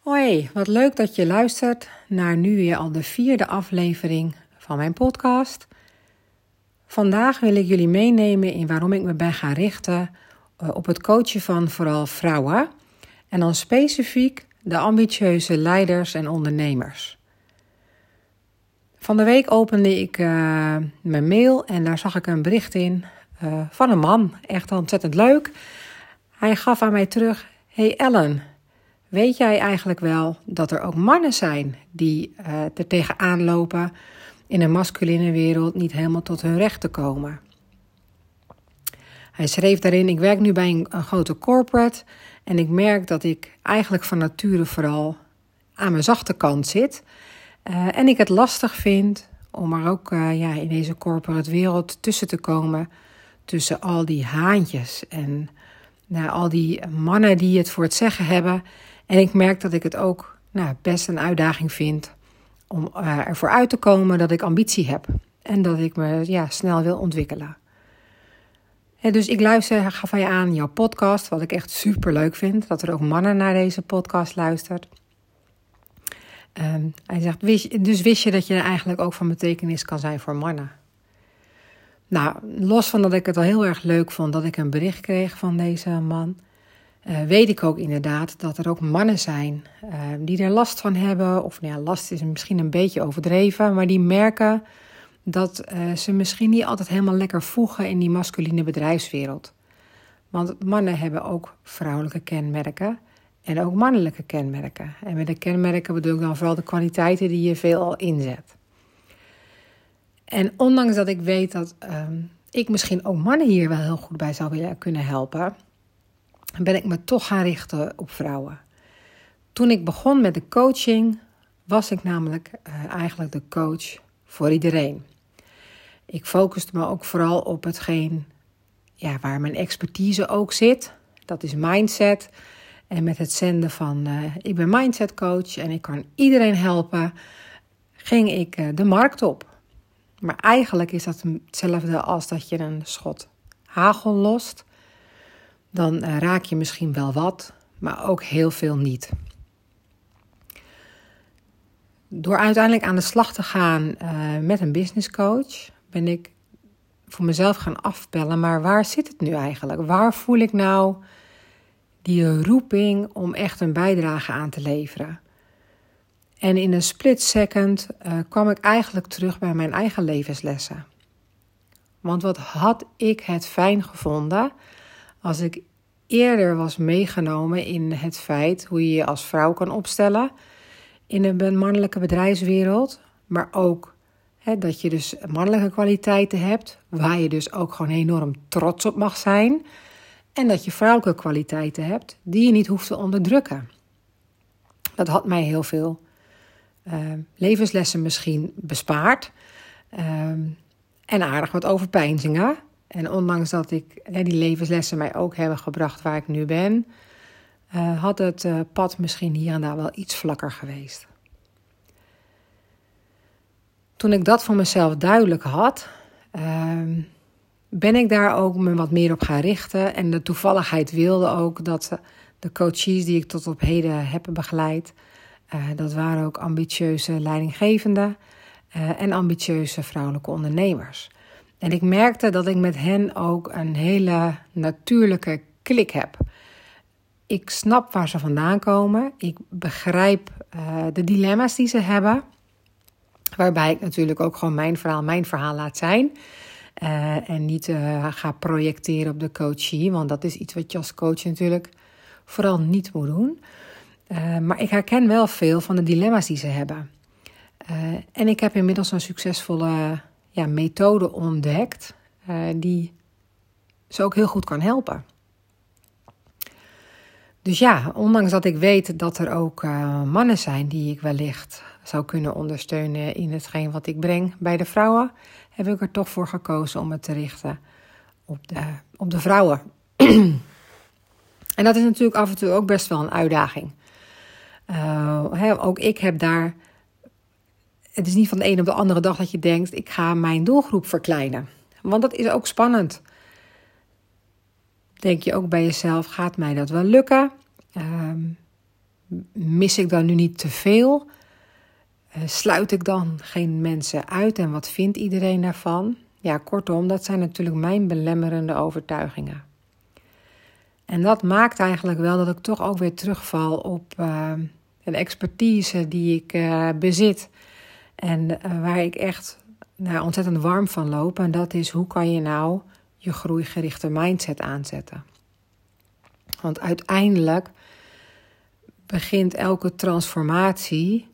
Hoi, wat leuk dat je luistert naar nu weer al de vierde aflevering van mijn podcast. Vandaag wil ik jullie meenemen in waarom ik me ben gaan richten eh, op het coachen van vooral vrouwen. En dan specifiek de ambitieuze leiders en ondernemers. Van de week opende ik uh, mijn mail en daar zag ik een bericht in uh, van een man. Echt ontzettend leuk. Hij gaf aan mij terug: Hey Ellen, weet jij eigenlijk wel dat er ook mannen zijn die uh, er tegenaan lopen in een masculine wereld niet helemaal tot hun recht te komen? Hij schreef daarin: Ik werk nu bij een, grote corporate en ik merk dat ik eigenlijk van nature vooral aan mijn zachte kant zit. Uh, en ik het lastig vind om er ook uh, ja, in deze corporate wereld tussen te komen. Tussen al die haantjes en nou, al die mannen die het voor het zeggen hebben. En ik merk dat ik het ook nou, best een uitdaging vind om uh, ervoor uit te komen dat ik ambitie heb. En dat ik me ja, snel wil ontwikkelen. En dus ik luister, ga van je aan jouw podcast, wat ik echt super leuk vind. Dat er ook mannen naar deze podcast luistert. Um, hij zegt, wist, dus wist je dat je eigenlijk ook van betekenis kan zijn voor mannen? Nou, los van dat ik het al heel erg leuk vond dat ik een bericht kreeg van deze man, uh, weet ik ook inderdaad dat er ook mannen zijn uh, die er last van hebben. Of nou ja, last is misschien een beetje overdreven, maar die merken dat uh, ze misschien niet altijd helemaal lekker voegen in die masculine bedrijfswereld. Want mannen hebben ook vrouwelijke kenmerken en ook mannelijke kenmerken. En met de kenmerken bedoel ik dan vooral de kwaliteiten die je veelal inzet. En ondanks dat ik weet dat um, ik misschien ook mannen hier wel heel goed bij zou willen kunnen helpen, ben ik me toch gaan richten op vrouwen. Toen ik begon met de coaching, was ik namelijk uh, eigenlijk de coach voor iedereen. Ik focuste me ook vooral op hetgeen ja, waar mijn expertise ook zit. Dat is mindset. En met het zenden van uh, ik ben mindset coach en ik kan iedereen helpen, ging ik uh, de markt op. Maar eigenlijk is dat hetzelfde als dat je een schot hagel lost. Dan uh, raak je misschien wel wat, maar ook heel veel niet. Door uiteindelijk aan de slag te gaan met een business coach, ben ik voor mezelf gaan afbellen. Maar waar zit het nu eigenlijk? Waar voel ik nou die roeping om echt een bijdrage aan te leveren. En in een split second uh, kwam ik eigenlijk terug bij mijn eigen levenslessen. Want wat had ik het fijn gevonden als ik eerder was meegenomen in het feit hoe je je als vrouw kan opstellen in een mannelijke bedrijfswereld, maar ook hè, dat je dus mannelijke kwaliteiten hebt, waar je dus ook gewoon enorm trots op mag zijn. En dat je vrouwelijke kwaliteiten hebt die je niet hoeft te onderdrukken. Dat had mij heel veel uh, levenslessen misschien bespaard. Uh, en aardig wat overpeinzingen. En ondanks dat ik die levenslessen mij ook hebben gebracht waar ik nu ben, uh, had het uh, pad misschien hier en daar wel iets vlakker geweest. Toen ik dat voor mezelf duidelijk had, ehm, ben ik daar ook me wat meer op gaan richten. En de toevalligheid wilde ook dat de coaches die ik tot op heden heb begeleid, dat waren ook ambitieuze leidinggevenden en ambitieuze vrouwelijke ondernemers. En ik merkte dat ik met hen ook een hele natuurlijke klik heb. Ik snap waar ze vandaan komen. Ik begrijp uh, de dilemma's die ze hebben. Waarbij ik natuurlijk ook gewoon mijn verhaal, mijn verhaal laat zijn. Uh, en niet uh, ga projecteren op de coachie, want dat is iets wat je als coach natuurlijk vooral niet moet doen. Maar ik herken wel veel van de dilemma's die ze hebben. en ik heb inmiddels een succesvolle ja, methode ontdekt die ze ook heel goed kan helpen. Dus ja, ondanks dat ik weet dat er ook mannen zijn die ik wellicht zou kunnen ondersteunen in hetgeen wat ik breng bij de vrouwen, heb ik er toch voor gekozen om het te richten op de, op de vrouwen. en dat is natuurlijk af en toe ook best wel een uitdaging. Uh, ook ik heb daar. Het is niet van de ene op de andere dag dat je denkt: ik ga mijn doelgroep verkleinen. Want dat is ook spannend. Denk je ook bij jezelf: gaat mij dat wel lukken? Uh, mis ik dan nu niet te veel? Uh, sluit ik dan geen mensen uit en wat vindt iedereen daarvan? Ja, kortom, dat zijn natuurlijk mijn belemmerende overtuigingen. En dat maakt eigenlijk wel dat ik toch ook weer terugval op uh, een expertise die ik uh, bezit. En waar ik echt nou, ontzettend warm van loop. En dat is hoe kan je nou je groeigerichte mindset aanzetten. Want uiteindelijk begint elke transformatie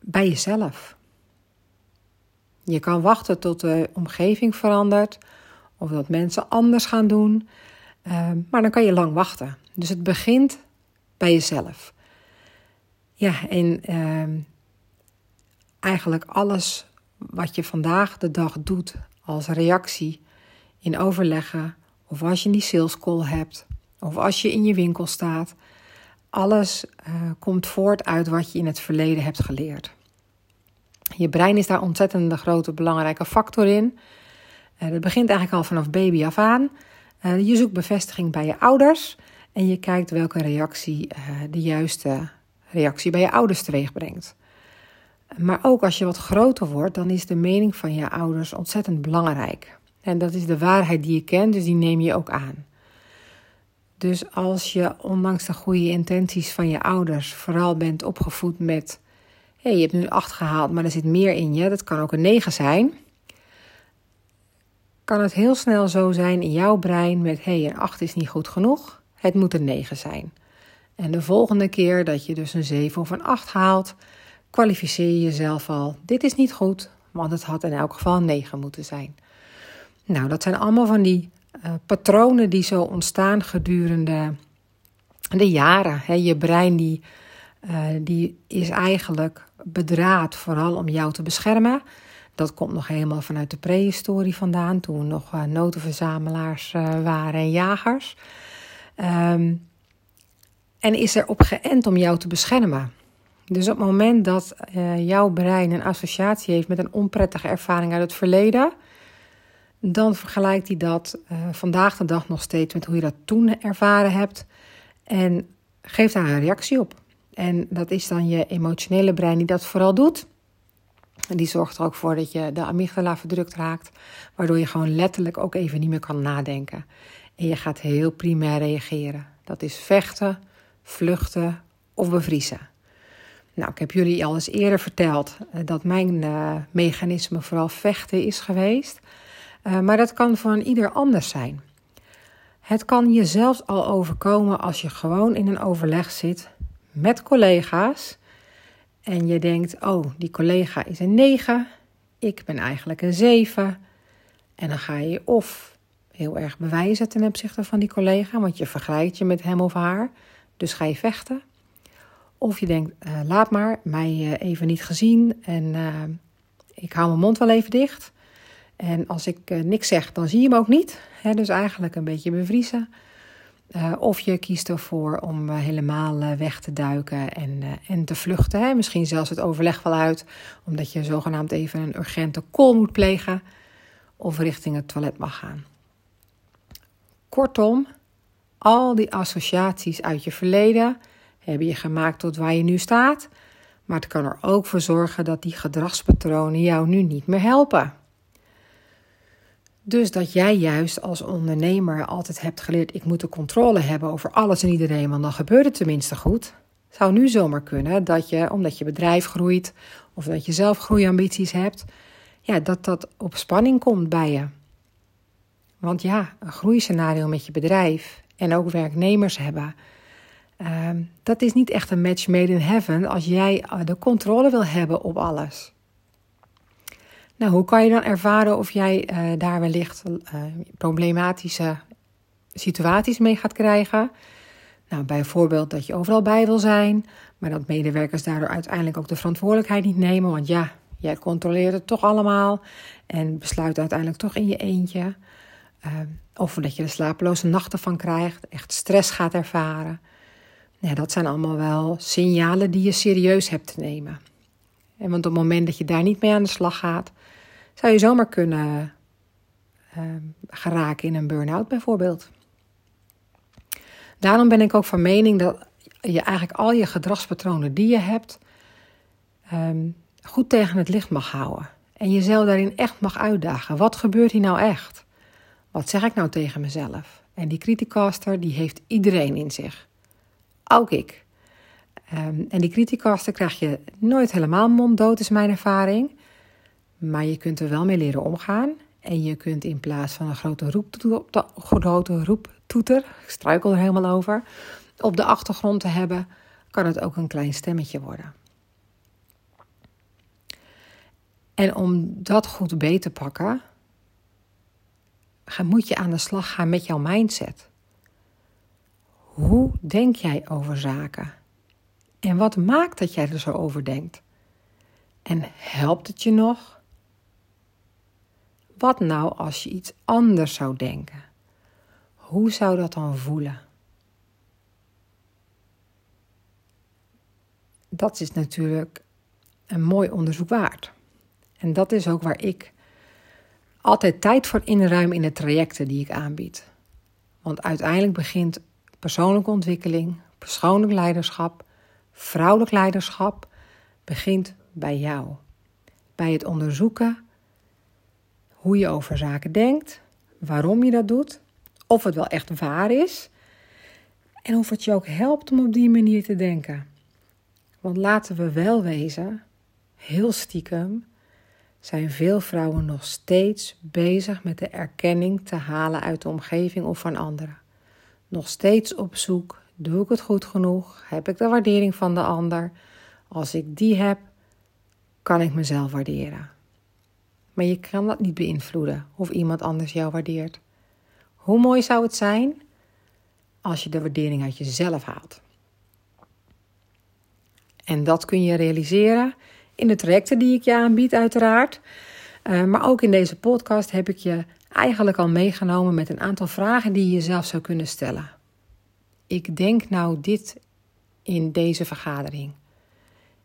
bij jezelf. Je kan wachten tot de omgeving verandert of dat mensen anders gaan doen, ehm, maar dan kan je lang wachten. Dus het begint bij jezelf. Ja, en ehm, eigenlijk alles wat je vandaag de dag doet als reactie in overleggen, of als je die sales call hebt, of als je in je winkel staat, alles uh, komt voort uit wat je in het verleden hebt geleerd. Je brein is daar ontzettend een grote belangrijke factor in. Uh, dat begint eigenlijk al vanaf baby af aan. Uh, je zoekt bevestiging bij je ouders en je kijkt welke reactie de juiste reactie bij je ouders teweeg brengt. Maar ook als je wat groter wordt, dan is de mening van je ouders ontzettend belangrijk. En dat is de waarheid die je kent, dus die neem je ook aan. Dus als je, ondanks de goede intenties van je ouders, vooral bent opgevoed met: hé, hey, je hebt nu acht gehaald, maar er zit meer in je, dat kan ook een negen zijn. Kan het heel snel zo zijn in jouw brein met: hé, hey, een acht is niet goed genoeg, het moet een negen zijn. En de volgende keer dat je dus een 7 of een 8 haalt, kwalificeer je jezelf al. Dit is niet goed, want het had in elk geval een 9 moeten zijn. Nou, dat zijn allemaal van die uh, patronen die zo ontstaan gedurende de jaren. je brein die, uh, die is eigenlijk bedraad vooral om jou te beschermen. Dat komt nog helemaal vanuit de prehistorie vandaan, toen we nog uh, notenverzamelaars waren en jagers. Um, en is erop geënt om jou te beschermen. Dus op het moment dat jouw brein een associatie heeft met een onprettige ervaring uit het verleden, dan vergelijkt hij dat uh, vandaag de dag nog steeds met hoe je dat toen ervaren hebt. En geeft daar een reactie op. En dat is dan je emotionele brein die dat vooral doet. En die zorgt er ook voor dat je de amygdala verdrukt raakt, waardoor je gewoon letterlijk ook even niet meer kan nadenken. En je gaat heel primair reageren. Dat is vechten, vluchten of bevriezen. Nou, ik heb jullie al eens eerder verteld eh, dat mijn uh, mechanisme vooral vechten is geweest. Uh, maar dat kan voor ieder anders zijn. Het kan je zelfs al overkomen als je gewoon in een overleg zit met collega's en je denkt: oh, die collega is een 9, ik ben eigenlijk een 7. En dan ga je of heel erg bewijzen ten opzichte van die collega, want je vergelijkt je met hem of haar, dus ga je vechten. Of je denkt: uh, laat maar, mij uh, even niet gezien en ik hou mijn mond wel even dicht. En als ik niks zeg, dan zie je hem ook niet. Hè, dus eigenlijk een beetje bevriezen. Of je kiest ervoor om helemaal weg te duiken en, en te vluchten. Hè. Misschien zelfs het overleg wel uit, omdat je zogenaamd even een urgente call moet plegen. Of richting het toilet mag gaan. Kortom, al die associaties uit je verleden hebben je gemaakt tot waar je nu staat. Maar het kan er ook voor zorgen dat die gedragspatronen jou nu niet meer helpen. Dus dat jij juist als ondernemer altijd hebt geleerd: ik moet de controle hebben over alles en iedereen, want dan gebeurt het tenminste goed. Zou nu zomaar kunnen dat je, omdat je bedrijf groeit of dat je zelf groeiambities hebt, ja, dat dat op spanning komt bij je. Want ja, een groeiscenario met je bedrijf en ook werknemers hebben, ehm, dat is niet echt een match made in heaven als jij de controle wil hebben op alles. Nou, hoe kan je dan ervaren of jij uh, daar wellicht uh, problematische situaties mee gaat krijgen? Nou, bijvoorbeeld dat je overal bij wil zijn, maar dat medewerkers daardoor uiteindelijk ook de verantwoordelijkheid niet nemen. Want ja, jij controleert het toch allemaal en besluit uiteindelijk toch in je eentje. Uh, of dat je er slapeloze nachten van krijgt, echt stress gaat ervaren. Ja, dat zijn allemaal wel signalen die je serieus hebt te nemen. En want op het moment dat je daar niet mee aan de slag gaat, zou je zomaar kunnen uh, geraken in een burn-out bijvoorbeeld. Daarom ben ik ook van mening dat je eigenlijk al je gedragspatronen die je hebt ehm, goed tegen het licht mag houden. En jezelf daarin echt mag uitdagen. Wat gebeurt hier nou echt? Wat zeg ik nou tegen mezelf? En die criticaster die heeft iedereen in zich. Ook ik. Ehm, en die criticaster krijg je nooit helemaal monddood, is mijn ervaring. Maar je kunt er wel mee leren omgaan. En je kunt in plaats van een grote, roeptoeter, grote roeptoeter, ik struikel er helemaal over, op de achtergrond te hebben, kan het ook een klein stemmetje worden. En om dat goed beter te pakken, moet je aan de slag gaan met jouw mindset. Hoe denk jij over zaken? En wat maakt dat jij er zo over denkt? En helpt het je nog? Wat nou als je iets anders zou denken? Hoe zou dat dan voelen? Dat is natuurlijk een mooi onderzoek waard. En dat is ook waar ik altijd tijd voor inruim in de trajecten die ik aanbied. Want uiteindelijk begint persoonlijke ontwikkeling, persoonlijk leiderschap, vrouwelijk leiderschap begint bij jou. Bij het onderzoeken hoe je over zaken denkt, waarom je dat doet, of het wel echt waar is en of het je ook helpt om op die manier te denken. Want laten we wel wezen, heel stiekem zijn veel vrouwen nog steeds bezig met de erkenning te halen uit de omgeving of van anderen. Nog steeds op zoek: doe ik het goed genoeg? Heb ik de waardering van de ander? Als ik die heb, kan ik mezelf waarderen. Maar je kan dat niet beïnvloeden of iemand anders jou waardeert. Hoe mooi zou het zijn als je de waardering uit jezelf haalt? En dat kun je realiseren in de trajecten die ik je aanbied, uiteraard. Uh, maar ook in deze podcast heb ik je eigenlijk al meegenomen met een aantal vragen die je jezelf zou kunnen stellen. Ik denk nou dit in deze vergadering.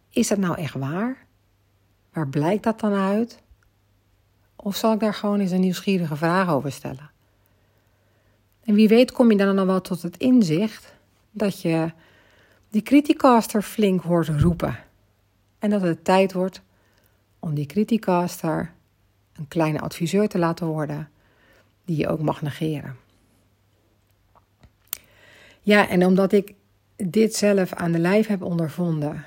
Is dat nou echt waar? Waar blijkt dat dan uit? Of zal ik daar gewoon eens een nieuwsgierige vraag over stellen? En wie weet kom je dan dan wel tot het inzicht dat je die criticaster flink hoort roepen. En dat het tijd wordt om die criticaster een kleine adviseur te laten worden die je ook mag negeren. Ja, en omdat ik dit zelf aan de lijf heb ondervonden,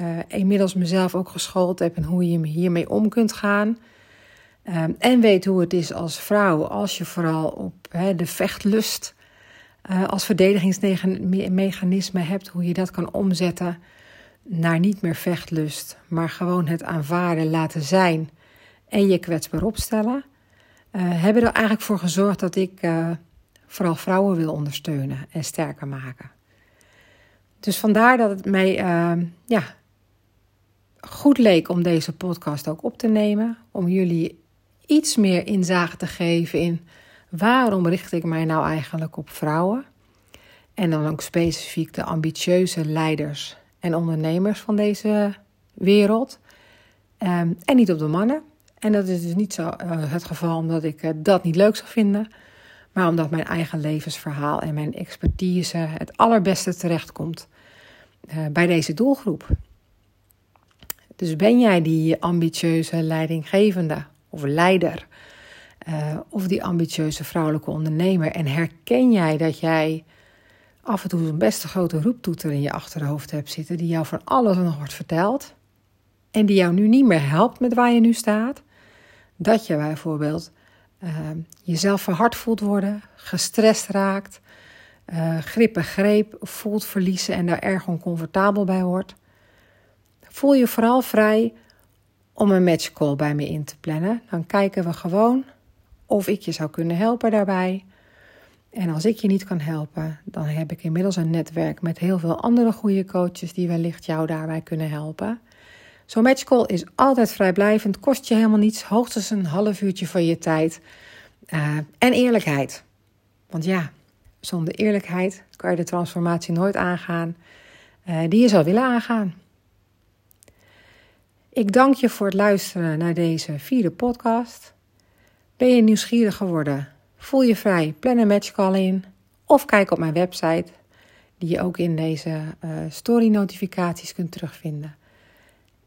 uh, inmiddels mezelf ook geschoold heb in hoe je hiermee om kunt gaan. Uh, en weet hoe het is als vrouw, als je vooral op de vechtlust uh, als verdedigingsmechanisme hebt, hoe je dat kan omzetten naar niet meer vechtlust, maar gewoon het aanvaarden, laten zijn en je kwetsbaar opstellen, hebben er eigenlijk voor gezorgd dat ik uh, vooral vrouwen wil ondersteunen en sterker maken. Dus vandaar dat het mij uh, ja, goed leek om deze podcast ook op te nemen, om jullie iets meer inzage te geven in waarom richt ik mij nou eigenlijk op vrouwen. En dan ook specifiek de ambitieuze leiders en ondernemers van deze wereld. Um, en niet op de mannen. En dat is dus niet zo uh, het geval omdat ik uh, dat niet leuk zou vinden. Maar omdat mijn eigen levensverhaal en mijn expertise het allerbeste terechtkomt uh, bij deze doelgroep. Dus ben jij die ambitieuze leidinggevende of leider, of die ambitieuze vrouwelijke ondernemer en herken jij dat jij af en toe een best grote roeptoeter in je achterhoofd hebt zitten, die jou van alles nog wordt verteld en die jou nu niet meer helpt met waar je nu staat, dat je bijvoorbeeld uh, jezelf verhard voelt worden, gestrest raakt, uh, grip en greep voelt verliezen en daar erg oncomfortabel bij wordt, voel je vooral vrij om een matchcall bij me in te plannen. Dan kijken we gewoon of ik je zou kunnen helpen daarbij. En als ik je niet kan helpen, dan heb ik inmiddels een netwerk met heel veel andere goede coaches die wellicht jou daarbij kunnen helpen. Zo'n matchcall is altijd vrijblijvend, kost je helemaal niets, hoogstens een half uurtje van je tijd. Uh, en eerlijkheid. Want ja, zonder eerlijkheid kan je de transformatie nooit aangaan uh, die je zou willen aangaan. Ik dank je voor het luisteren naar deze vierde podcast. Ben je nieuwsgierig geworden Voel je vrij, plan een matchcall in of kijk op mijn website die je ook in deze story notificaties kunt terugvinden.